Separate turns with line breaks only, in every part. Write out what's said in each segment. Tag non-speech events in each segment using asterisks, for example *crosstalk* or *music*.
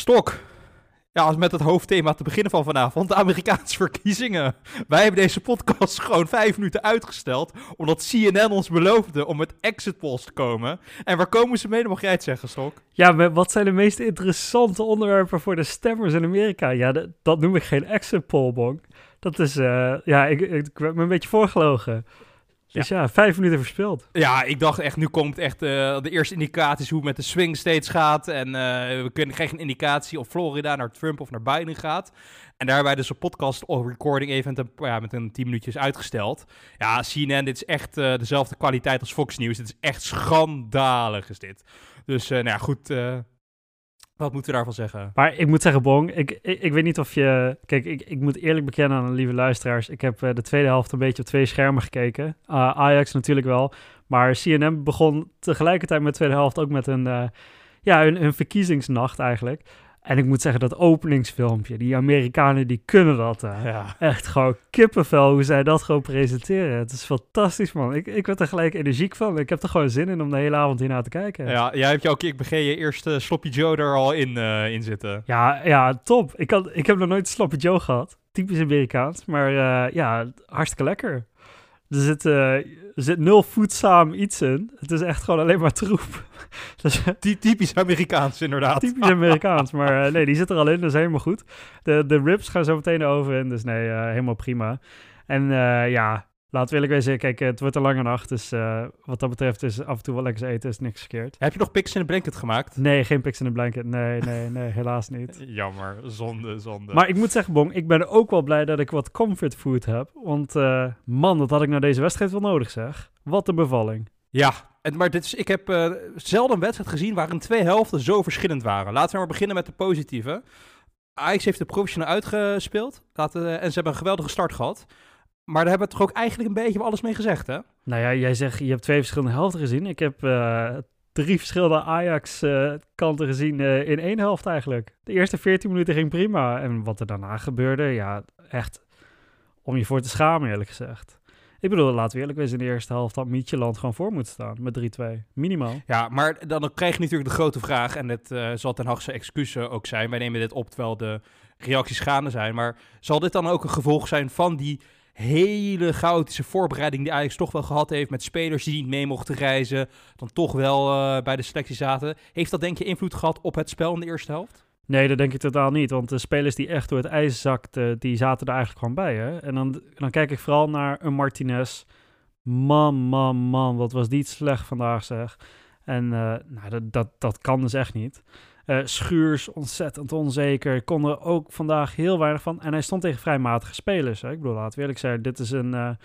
Stok. Ja, als met het hoofdthema te beginnen van vanavond, de Amerikaanse verkiezingen. Wij hebben deze podcast *laughs* gewoon vijf minuten uitgesteld, omdat CNN ons beloofde om met exit polls te komen. En waar komen ze mee, mag jij het zeggen, Stok.
Ja, wat zijn de meest interessante onderwerpen voor de stemmers in Amerika? Ja, dat, noem ik geen exit poll, Bonk. Dat is, eh, ja, ik, ik, ik ben me een beetje voorgelogen. Dus ja, vijf minuten verspeeld.
Ja, ik dacht echt, nu komt echt eh, de eerste indicaties hoe het met de swing states gaat. En uh, we kunnen geen indicatie of Florida naar Trump of naar Biden gaat. En daar hebben wij dus een podcast of recording even met een, ja, met een 10 minuutjes uitgesteld. Ja, CNN, dit is echt uh, dezelfde kwaliteit als Fox News. Dit is echt schandalig is dit. Dus nou ja, goed, wat moeten we daarvan zeggen?
Maar ik moet zeggen, Bong, ik, ik, weet niet of je... Kijk, ik, ik moet eerlijk bekennen aan de lieve luisteraars. Ik heb uh, de tweede helft een beetje op twee schermen gekeken. Uh, Ajax natuurlijk wel. Maar CNN begon tegelijkertijd met de tweede helft ook met een, uh, ja, een, een verkiezingsnacht eigenlijk. En ik moet zeggen, dat openingsfilmpje, die Amerikanen die kunnen dat. Ja. Echt gewoon kippenvel hoe zij dat gewoon presenteren. Het is fantastisch, man. Ik, ik werd er gelijk energiek van. Ik heb er gewoon zin in om de hele avond hiernaar te kijken.
Ja, jij hebt jouw ik begin je eerste Sloppy Joe er al in, uh, in zitten.
Ja, ja, top. Ik, had, ik heb nog nooit Sloppy Joe gehad. Typisch Amerikaans. Maar uh, ja, hartstikke lekker. Er zit, uh, er zit nul voedzaam iets in. Het is echt gewoon alleen maar troep. *laughs*
dus, Die typisch Amerikaans, inderdaad.
Typisch Amerikaans, maar uh, nee, die zit er al in, dus helemaal goed. De, de ribs gaan zo meteen over in, dus nee, uh, helemaal prima. En ja, Laten we eerlijk wezen, kijk, het wordt een lange nacht, dus uh, wat dat betreft is af en toe wel lekker eten, is niks verkeerd.
Heb je nog pics in een blanket gemaakt?
Nee, geen pics in een blanket, nee, nee, nee, helaas niet. *laughs*
Jammer, zonde, zonde.
Maar ik moet zeggen, Bong, ik ben ook wel blij dat ik wat comfort food heb, want uh, man, dat had ik naar deze wedstrijd wel nodig, zeg. Wat een bevalling.
Ja, en, maar dit is, ik heb uh, zelden een wedstrijd gezien waarin twee helften zo verschillend waren. Laten we maar beginnen met de positieve. Ajax heeft de professioneel uitgespeeld laten, en ze hebben een geweldige start gehad. Maar daar hebben we toch ook eigenlijk een beetje alles mee gezegd, hè?
Nou ja, jij zegt, je hebt twee verschillende helften gezien. Ik heb uh, drie verschillende Ajax-kanten uh, gezien uh, in één helft eigenlijk. De eerste 14 minuten ging prima. En wat er daarna gebeurde, ja, echt om je voor te schamen, eerlijk gezegd. Ik bedoel, laten we eerlijk wezen, in de eerste helft had Mietjeland gewoon voor moeten staan met 3-2. Minimaal.
Ja, maar dan krijg je natuurlijk de grote vraag, en het uh, zal ten Hagse excuses ook zijn. Wij nemen dit op terwijl de reacties gaande zijn. Maar zal dit dan ook een gevolg zijn van die hele chaotische voorbereiding die Ajax toch wel gehad heeft met spelers die niet mee mochten reizen, dan toch wel uh, bij de selectie zaten. Heeft dat denk je invloed gehad op het spel in de eerste helft?
Nee, dat denk ik totaal niet. Want de spelers die echt door het ijs zakten, die zaten er eigenlijk gewoon bij. Hè? En dan, dan kijk ik vooral naar een Martinez. Man, man, man, wat was die slecht vandaag zeg. En uh, nou, dat, dat, dat kan dus echt niet. Uh, Schuurs ontzettend onzeker. Kon er ook vandaag heel weinig van. En hij stond tegen vrij matige spelers. Hè. Ik bedoel, laat eerlijk zijn, dit is een, nou,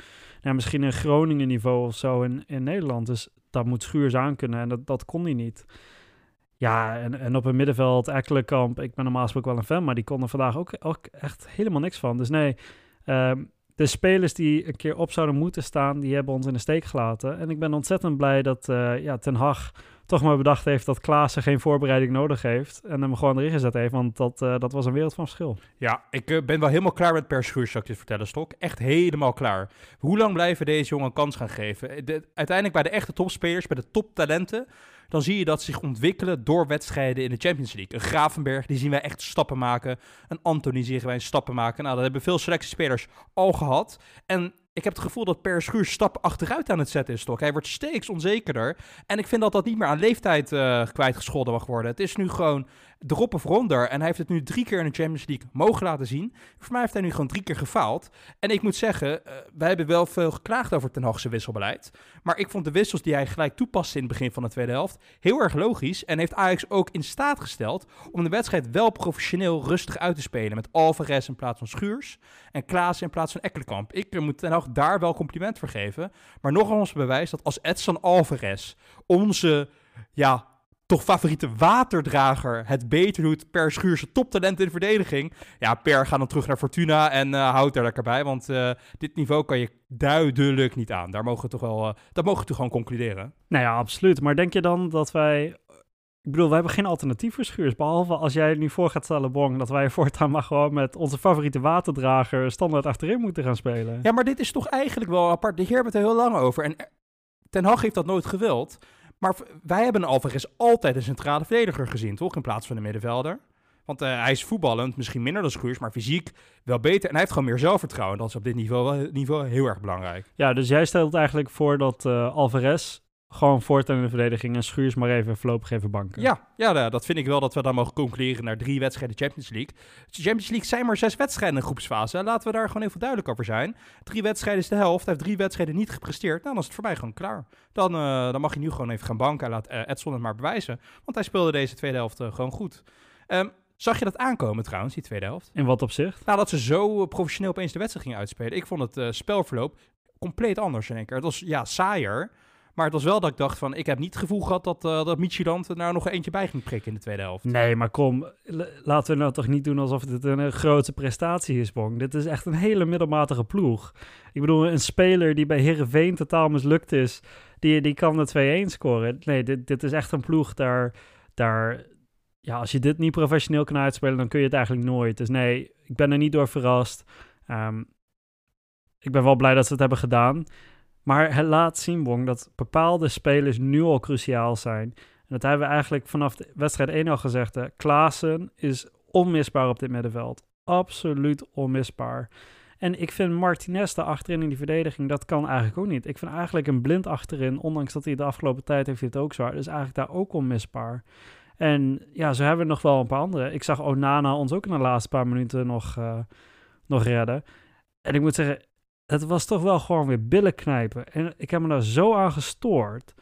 misschien een Groningen niveau of zo in, in Nederland. Dus dat moet Schuurs aankunnen en dat, dat kon hij niet. Ja, en, en op het middenveld, Ekkelenkamp, ik ben normaal gesproken wel een fan, maar die kon er vandaag ook, echt helemaal niks van. Dus nee, um, de spelers die een keer op zouden moeten staan, die hebben ons in de steek gelaten. En ik ben ontzettend blij dat uh, ja, Ten Hag toch maar bedacht heeft dat Klaassen geen voorbereiding nodig heeft. En hem gewoon erin gezet heeft, want dat, uh, dat was een wereld van verschil.
Ja, ik uh, ben wel helemaal klaar met Per Schuurs, vertellen, Stok. Echt helemaal klaar. Hoe lang blijven deze jongen kans gaan geven? De, uiteindelijk bij de echte topspelers, bij de toptalenten, dan zie je dat zich ontwikkelen door wedstrijden in de Champions League. Een Gravenberg, die zien wij echt stappen maken. Een Anthony zien wij stappen maken. Nou, dat hebben veel selectiespelers al gehad. En ik heb het gevoel dat Per Schuur stappen achteruit aan het zetten is, toch? Hij wordt steeds onzekerder. En ik vind dat dat niet meer aan leeftijd uh, kwijtgescholden mag worden. Het is nu gewoon drop of ronder. En hij heeft het nu drie keer in de Champions League mogen laten zien. Voor mij heeft hij nu gewoon drie keer gefaald. En ik moet zeggen, uh, wij hebben wel veel geklaagd over Ten Hagse wisselbeleid. Maar ik vond de wissels die hij gelijk toepaste in het begin van de tweede helft heel erg logisch. En heeft Ajax ook in staat gesteld om de wedstrijd wel professioneel rustig uit te spelen. Met Alvarez in plaats van Schuurs. En Klaas in plaats van Ekkelenkamp. Ik moet Ten Hag daar wel compliment voor geven. Maar nog ons bewijs dat als Edson Alvarez onze ja, toch favoriete waterdrager het beter doet per schuurse toptalent in de verdediging. Ja, Per gaat dan terug naar Fortuna en uh, houdt er lekker bij. Want uh, dit niveau kan je duidelijk niet aan. Daar mogen we toch wel, uh, dat mogen we toch gewoon concluderen.
Nou ja, absoluut. Maar denk je dan dat wij... Ik bedoel, we hebben geen alternatief voor Schuurs. Behalve als jij nu voor gaat stellen, Bong, dat wij voortaan maar gewoon met onze favoriete waterdrager standaard achterin moeten gaan spelen.
Ja, maar dit is toch eigenlijk wel apart. De heer hebben het er heel lang over. En Ten Hag heeft dat nooit gewild. Maar wij hebben Alvarez altijd een centrale verdediger gezien, toch? In plaats van een middenvelder. Want eh, hij is voetballend, misschien minder dan Schuurs, maar fysiek wel beter. En hij heeft gewoon meer zelfvertrouwen. Dat is op dit niveau, niveau heel erg belangrijk.
Ja, dus jij stelt eigenlijk voor dat uh, Alvarez gewoon voortaan in de verdediging en Schuurs maar even voorlopig even banken.
Ja, ja, dat vind ik wel dat we dan mogen concluderen naar drie wedstrijden Champions League. De Champions League zijn maar zes wedstrijden in de groepsfase. Laten we daar gewoon even duidelijk over zijn. Drie wedstrijden is de helft. Hij heeft drie wedstrijden niet gepresteerd. Nou, dan is het voor mij gewoon klaar. Dan, uh, dan mag je nu gewoon even gaan banken en laat uh, Edson het maar bewijzen. Want hij speelde deze tweede helft uh, gewoon goed. Um, Zag je dat aankomen trouwens, die tweede helft?
In wat opzicht?
Nou, dat ze zo professioneel opeens de wedstrijd gingen uitspelen. Ik vond het spelverloop compleet anders in één keer. Het was, ja, saaier. Maar het was wel dat ik dacht van, ik heb niet het gevoel gehad dat, uh, dat Michieland er nou nog eentje bij ging prikken in de tweede helft.
Nee, maar kom, laten we nou toch niet doen alsof dit een, grote prestatie is, Bong. Dit is echt een hele middelmatige ploeg. Ik bedoel, een speler die bij Herenveen totaal mislukt is, die, die kan de 2-1 scoren. Nee, dit, dit is echt een ploeg daar, daar, ja, als je dit niet professioneel kan uitspelen, dan kun je het eigenlijk nooit. Dus nee, ik ben er niet door verrast. Um, ik ben wel blij dat ze het hebben gedaan. Maar het laat zien, Bong, dat bepaalde spelers nu al cruciaal zijn. En dat hebben we eigenlijk vanaf de wedstrijd 1 al gezegd. Hè. Klaassen is onmisbaar op dit middenveld. Absoluut onmisbaar. En ik vind Martinez daar achterin in die verdediging, dat kan eigenlijk ook niet. Ik vind eigenlijk een blind achterin, ondanks dat hij de afgelopen tijd heeft het ook zwaar, dus eigenlijk daar ook onmisbaar. En ja, zo hebben we nog wel een paar andere. Ik zag Onana ons ook in de laatste paar minuten nog, uh, nog redden. En ik moet zeggen, het was toch wel gewoon weer billen knijpen. En ik heb me daar zo aan gestoord.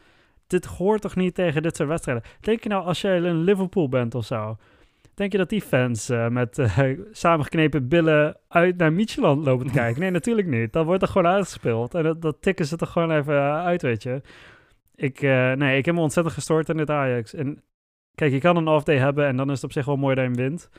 Dit hoort toch niet tegen dit soort wedstrijden? Denk je nou, als jij in Liverpool bent of zo... Denk je dat die fans uh, met uh, *laughs* samengeknepen billen uit naar Micheland lopen te *laughs* kijken? Nee, natuurlijk niet. Dat wordt er gewoon uitgespeeld. En dat, dat tikken ze er gewoon even uit, weet je. Ik, uh, nee, ik heb me ontzettend gestoord in dit Ajax. En kijk, je kan een off-day hebben en dan is het op zich wel mooi dat je wint.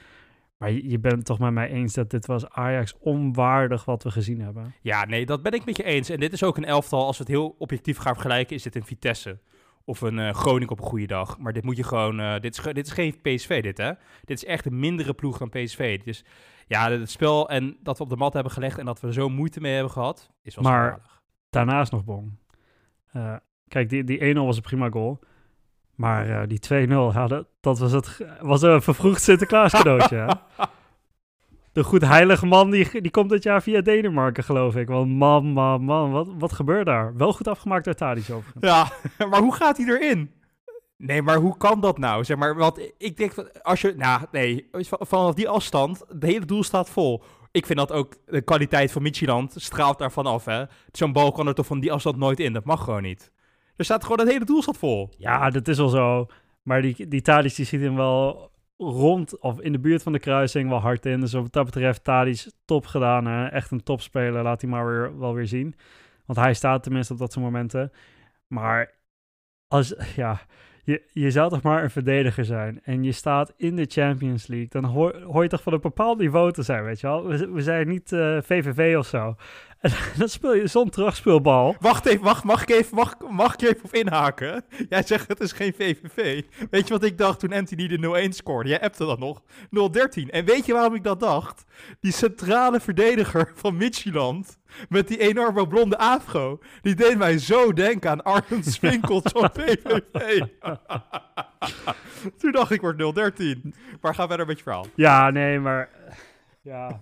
Maar je bent toch met mij eens dat dit was Ajax onwaardig wat we gezien hebben.
Ja, nee, dat ben ik met je eens. En dit is ook een elftal, als we het heel objectief gaan vergelijken, is dit een Vitesse. Of een uh, Groningen op een goede dag. Maar dit moet je gewoon. Uh, dit, is, dit is geen PSV, dit hè. Dit is echt een mindere ploeg dan PSV. Dus ja, het spel en dat we op de mat hebben gelegd en dat we er zo moeite mee hebben gehad, is wel
Maar
schandalig.
daarnaast nog Bong. Uh, kijk, die, die 1-0 was een prima goal. Maar uh, die 2-0, ja, dat, dat, was, het, was een vervroegd Sinterklaas cadeautje. *laughs* De goed heilige man, die, die komt dit jaar via Denemarken, geloof ik. Want man, man, man, wat, wat gebeurt daar? Wel goed afgemaakt door Tadic overigens.
Ja, *laughs* maar hoe gaat hij erin? Nee, maar hoe kan dat nou? Zeg maar, want ik denk, als je, nou nee, vanaf die afstand, de hele doel staat vol. Ik vind dat ook de kwaliteit van Micheland straalt daarvan af, hè. Zo'n bal kan er toch van die afstand nooit in, dat mag gewoon niet. Er staat gewoon het hele doel staat vol.
Ja, dat is wel zo. Maar die, die die ziet hem wel rond of in de buurt van de kruising wel hard in. Dus wat dat betreft Tadic top gedaan. Hè? Echt een topspeler. Laat hij maar weer, wel weer zien. Want hij staat tenminste op dat soort momenten. Maar als, ja, je, je zou toch maar een verdediger zijn. En je staat in de Champions League. Dan hoor, hoor je toch van een bepaald niveau te zijn, weet je wel. We, we zijn niet VVV of zo. En *laughs* dan speel je zo'n terugspeelbal.
Wacht even, wacht, mag ik even, mag, mag ik even op inhaken? Jij zegt het is geen VVV. Weet je wat ik dacht toen Anthony de 0-1 scoorde? Jij appte dat nog. 0-13. En weet je waarom ik dat dacht? Die centrale verdediger van Midtjylland met die enorme blonde afro. Die deed mij zo denken aan Arjen *laughs* Swinkels van VVV. Toen dacht ik, word 013. Maar ga verder met je verhaal.
Ja, nee, maar... Ja,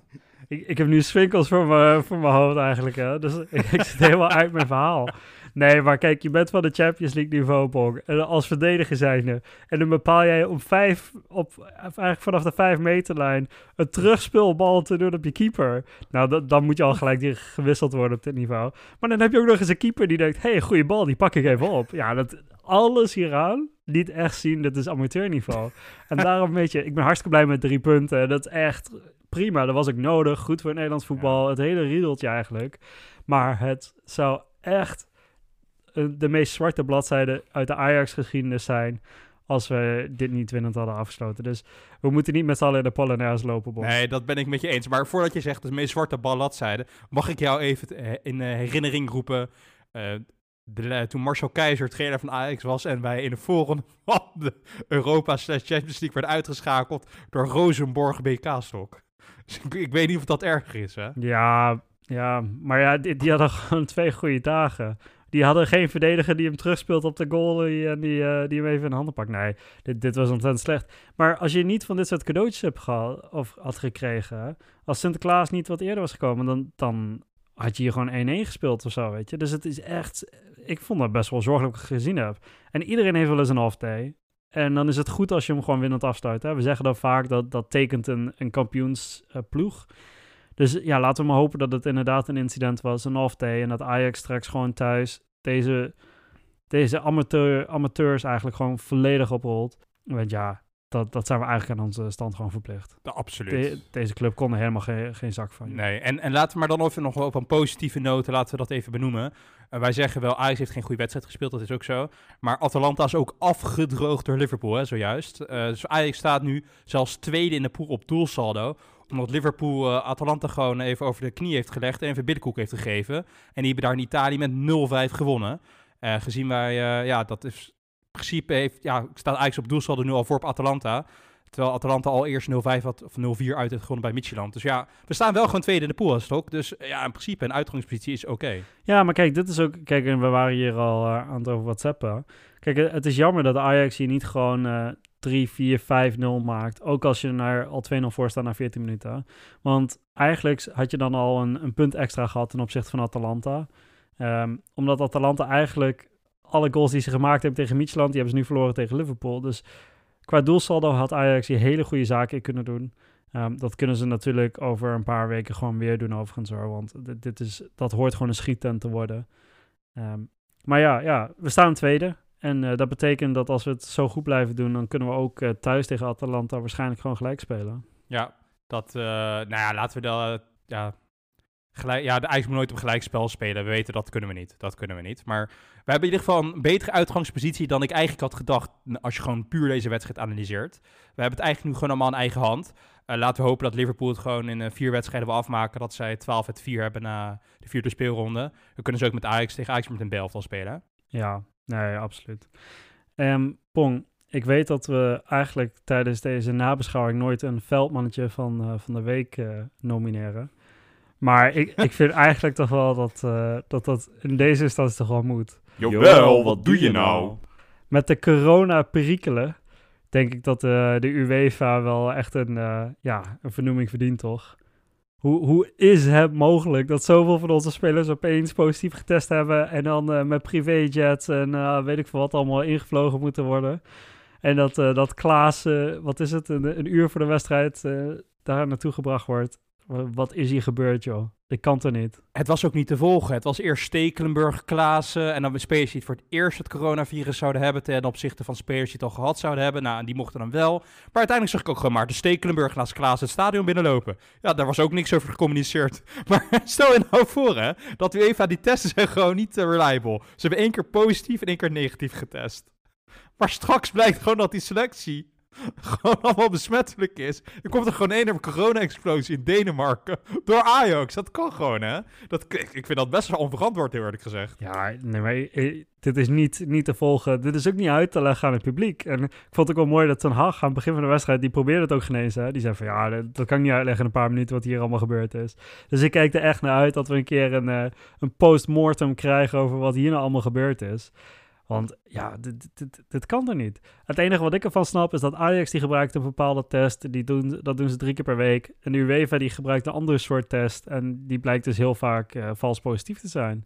ik, ik heb nu Swinkels voor mijn, voor mijn hoofd eigenlijk. Hè? Dus *laughs* ik, ik zit helemaal uit mijn verhaal. Nee, maar kijk, je bent van de Champions League niveau, Bong. En als verdediger zijnde. En dan bepaal jij om vijf, op, eigenlijk vanaf de vijf meterlijn, een terugspeelbal te doen op je keeper. Nou, dat, dan moet je al gelijk gewisseld worden op dit niveau. Maar dan heb je ook nog eens een keeper die denkt, hé, hey, goede bal, die pak ik even op. Ja, dat, alles hieraan niet echt zien, dit is amateurniveau. En daarom weet je, ik ben hartstikke blij met drie punten. Dat is echt prima, dat was ook nodig. Goed voor Nederlands voetbal, het hele riedeltje eigenlijk. Maar het zou echt de meest zwarte bladzijde uit de Ajax-geschiedenis zijn als we dit niet winnend hadden afgesloten. Dus we moeten niet met z'n allen in de Polonaise lopen, Bos.
Nee, dat ben ik met je eens. Maar voordat je zegt de meest zwarte bladzijde, mag ik jou even in herinnering roepen... Uh, de, toen Marcel Keizer trainer van Ajax was en wij in de volgende *laughs* van de Europa Champions League werden uitgeschakeld door Rosenborg BK-stok. Dus ik, weet niet of dat erger is, hè?
Ja, ja maar ja, die, die hadden *laughs* gewoon twee goede dagen. Die hadden geen verdediger die hem terugspeelt op de goal en die, eh, die hem even in de handen pakt. Nee, dit, dit was ontzettend slecht. Maar als je niet van dit soort cadeautjes hebt gehad, of had gekregen, als Sinterklaas niet wat eerder was gekomen, dan, dan had je hier gewoon 1-1 gespeeld of zo, weet je. Dus het is echt, ik vond dat best wel zorgelijk gezien heb. En iedereen heeft wel eens een off-day. En dan is het goed als je hem gewoon winnend afsluit. Hè? We zeggen dan vaak dat dat tekent een, een kampioensploeg. dus ja, laten we maar hopen dat het inderdaad een incident was, een off-day. En dat Ajax straks gewoon thuis deze, deze amateur, amateurs eigenlijk gewoon volledig oprolt. Want ja, dat, dat zijn we eigenlijk aan onze stand gewoon verplicht.
Ja, absoluut.
deze club kon er helemaal geen, geen zak van.
Nee, en, en laten we maar dan even nog op een positieve noot, laten we dat even benoemen. Uh, wij zeggen wel, Ajax heeft geen goede wedstrijd gespeeld, dat is ook zo. Maar Atalanta is ook afgedroogd door Liverpool, hè, zojuist. Uh, dus Ajax staat nu zelfs tweede in de pool op doelsaldo omdat Liverpool uh, Atalanta gewoon even over de knie heeft gelegd en even billenkoek heeft gegeven. En die hebben daar in Italië met 0-5 gewonnen. Gezien wij, ja, dat is principe heeft, ja, staat Ajax op doelsaldo nu al voor op Atalanta. Terwijl Atalanta al eerst 0-5 had, of 0-4 uit heeft gewonnen bij Midtjylland. Dus ja, we staan wel gewoon tweede in de pool als ook. Dus ja, in principe een uitgangspositie is oké.
Ja, maar kijk, dit is ook... Kijk, we waren hier al uh, aan het over WhatsAppen. Kijk, het is jammer dat Ajax hier niet gewoon uh, 3, 4, 5, 0 maakt. Ook als je naar al 2-0 voor staat na 14 minuten. Want eigenlijk had je dan al een, een punt extra gehad ten opzichte van Atalanta. Um, omdat Atalanta eigenlijk alle goals die ze gemaakt hebben tegen Micheland, die hebben ze nu verloren tegen Liverpool. Dus qua doelsaldo had Ajax hier hele goede zaken in kunnen doen. Um, dat kunnen ze natuurlijk over een paar weken gewoon weer doen overigens hoor. Want dit, dit is, dat hoort gewoon een schiettent te worden. Um, maar ja, ja, we staan tweede. En uh, dat betekent dat als we het zo goed blijven doen, dan kunnen we ook uh, thuis tegen Atalanta waarschijnlijk gewoon gelijk spelen.
Ja, dat, uh, nou ja, laten we dat, ja, Gelijk, ja, de Ajax moet nooit op gelijkspel spelen. We weten dat kunnen we niet. Dat kunnen we niet. Maar we hebben in ieder geval een betere uitgangspositie dan ik eigenlijk had gedacht. Als je gewoon puur deze wedstrijd analyseert. We hebben het eigenlijk nu gewoon allemaal in eigen hand. Uh, laten we hopen dat Liverpool het gewoon in uh, vier wedstrijden wil afmaken. Dat zij 12 uit 4 hebben na de vierde speelronde. We kunnen ze ook met Ajax tegen Ajax met een Belftal spelen.
Ja, nee, absoluut. Um, Pong, ik weet dat we eigenlijk tijdens deze nabeschouwing nooit een veldmannetje van, uh, van de week nomineren. Maar ik, ik vind eigenlijk toch wel dat, uh, dat dat in deze instantie toch wel moet.
Jawel, wat doe je nou?
Met de corona-perikelen denk ik dat uh, de UEFA wel echt een, uh, ja, een vernoeming verdient, toch? Hoe, hoe is het mogelijk dat zoveel van onze spelers opeens positief getest hebben en dan met privéjets en weet ik veel wat allemaal ingevlogen moeten worden? En dat, dat Klaas, wat is het, een, een, uur voor de wedstrijd daar naartoe gebracht wordt. Wat is hier gebeurd, joh? Ik kan er niet.
Het was ook niet te volgen. Het was eerst Stekelenburg, Klaassen en dan spelers die het voor het eerst het coronavirus zouden hebben ten opzichte van spelers die het al gehad zouden hebben. Nou, en die mochten dan wel. Maar uiteindelijk zag ik ook gewoon maar de Stekelenburg naast Klaassen het stadion binnenlopen. Ja, daar was ook niks over gecommuniceerd. *laughs* Maar stel je nou voor, hè, dat UEFA die testen zijn gewoon niet uh, reliable. Ze hebben één keer positief en één keer negatief getest. Maar straks blijkt gewoon dat die selectie *laughs* gewoon allemaal besmettelijk is. Er komt er gewoon een corona-explosie in Denemarken *laughs* door Ajax. Dat kan gewoon, hè? Dat, ik vind dat best wel onverantwoord, eerlijk gezegd.
Ja, nee, maar eh, dit is niet, niet te volgen. Dit is ook niet uit te leggen aan het publiek. En ik vond het ook wel mooi dat Ten Hag aan het begin van de wedstrijd, die probeerde het ook genezen. Die zei van, ja, dat, kan ik niet uitleggen in een paar minuten wat hier allemaal gebeurd is. Dus ik kijk er echt naar uit dat we een keer een, uh, een post-mortem krijgen over wat hier nou allemaal gebeurd is. Want ja, dit, dit, kan er niet. Het enige wat ik ervan snap is dat Ajax die gebruikt een bepaalde test. Die doen, dat doen ze drie keer per week. En de UEFA die gebruikt een andere soort test. En die blijkt dus heel vaak uh, vals positief te zijn.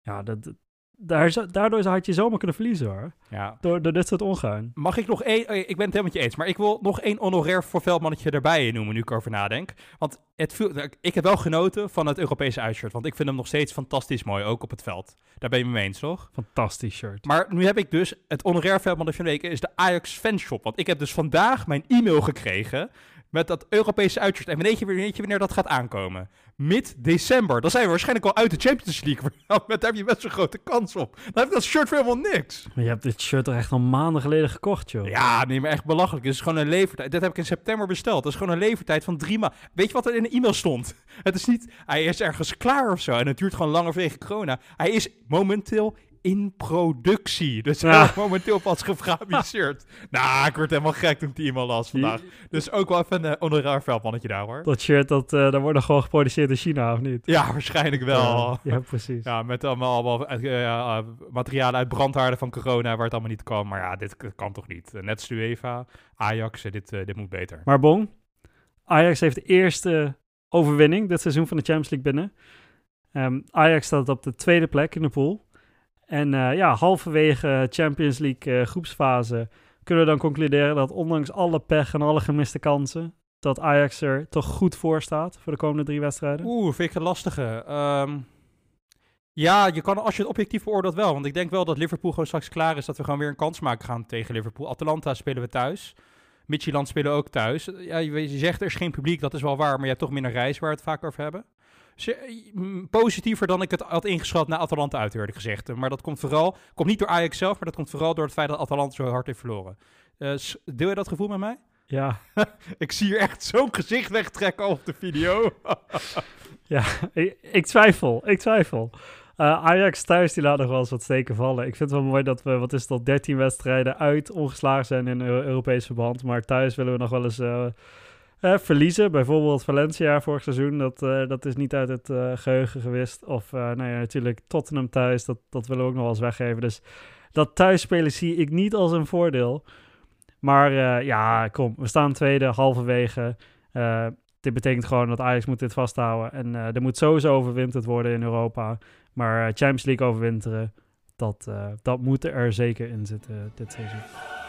Ja, dat, daar, daardoor had je zomaar kunnen verliezen hoor. Ja. Door, door dit soort ongein.
Mag ik nog één, eh, ik ben het helemaal met je eens, maar ik wil nog één honorair voor veldmannetje erbij noemen nu ik erover nadenk. Want het ik heb wel genoten van het Europese uitshirt, want ik vind hem nog steeds fantastisch mooi, ook op het veld. Daar ben je mee eens, toch?
Fantastisch shirt.
Maar nu heb ik dus, het honorair veldmannetje van de week is de Ajax fanshop. Want ik heb dus vandaag mijn e-mail gekregen met dat Europese uitshirt. En weet je, weet je wanneer dat gaat aankomen? Mid-december. Dan zijn we waarschijnlijk al uit de Champions League. *laughs* Daar heb je best een grote kans op. Dan heb ik dat shirt voor helemaal niks.
Maar je hebt dit shirt er echt al maanden geleden gekocht, joh.
Ja, nee, maar echt belachelijk. Het is gewoon een levertijd. Dit heb ik in september besteld. Dat is gewoon een levertijd van drie maanden. Weet je wat er in de e-mail stond? *laughs* Het is niet, hij is ergens klaar of zo. En het duurt gewoon langer vanwege corona. Hij is momenteel in productie. *laughs* Dus
Ja.
hij momenteel pas gefabriceerd. *laughs* nou, ik word helemaal gek toen ik die e-mail las vandaag. Dus ook wel even een uh, honoraar veldmannetje daar, hoor.
Dat shirt, dat, eh dat wordt gewoon geproduceerd in China, of niet?
Ja, waarschijnlijk wel.
Ja, ja, precies.
Ja, met allemaal, allemaal eh, eh, materialen uit brandhaarden van corona waar het allemaal niet kan. Maar ja, dit kan toch niet. Eh, Net als UEFA, Ajax, eh, dit, eh, dit moet beter.
Maar bon, Ajax heeft de eerste overwinning dit seizoen van de Champions League binnen. Ehm, Ajax staat op de tweede plek in de pool. En eh, ja, halverwege Champions League eh, groepsfase kunnen we dan concluderen dat ondanks alle pech en alle gemiste kansen, dat Ajax er toch goed voor staat voor de komende drie wedstrijden.
Oeh, vind ik een lastige. Ehm, ja, je kan, als je het objectief beoordeelt wel. Want ik denk wel dat Liverpool gewoon straks klaar is. Dat we gewoon weer een kans maken gaan tegen Liverpool. Atalanta spelen we thuis. Midtjylland spelen ook thuis. Ja, je zegt er is geen publiek, dat is wel waar. Maar je hebt toch minder reis waar we het vaak over hebben. Eh, mm, positiever dan ik het had ingeschat naar Atalanta uit, eerlijk gezegd. Maar dat komt vooral, komt niet door Ajax zelf, maar dat komt vooral door het feit dat Atalanta zo hard heeft verloren. Eh, deel je dat gevoel met mij?
Ja, *laughs*
Ik zie hier echt zo'n gezicht wegtrekken op de video. *laughs*
ik, ik twijfel, ik twijfel. Eh, Ajax thuis, die laat nog wel eens wat steken vallen. Ik vind het wel mooi dat we, wat is al, 13 wedstrijden uit ongeslagen zijn in Eu- Europees verband. Maar thuis willen we nog wel eens eh, eh, verliezen. Bijvoorbeeld Valencia vorig seizoen, dat, eh, dat is niet uit het eh, geheugen gewist. Of nou ja, natuurlijk Tottenham thuis, dat, dat willen we ook nog wel eens weggeven. Dus dat thuisspelen zie ik niet als een voordeel. Maar ja, kom, we staan tweede, halverwege. Dit betekent gewoon dat Ajax moet dit vasthouden. En er moet sowieso overwinterd worden in Europa. Maar Champions League overwinteren, dat, dat moet er zeker in zitten dit seizoen.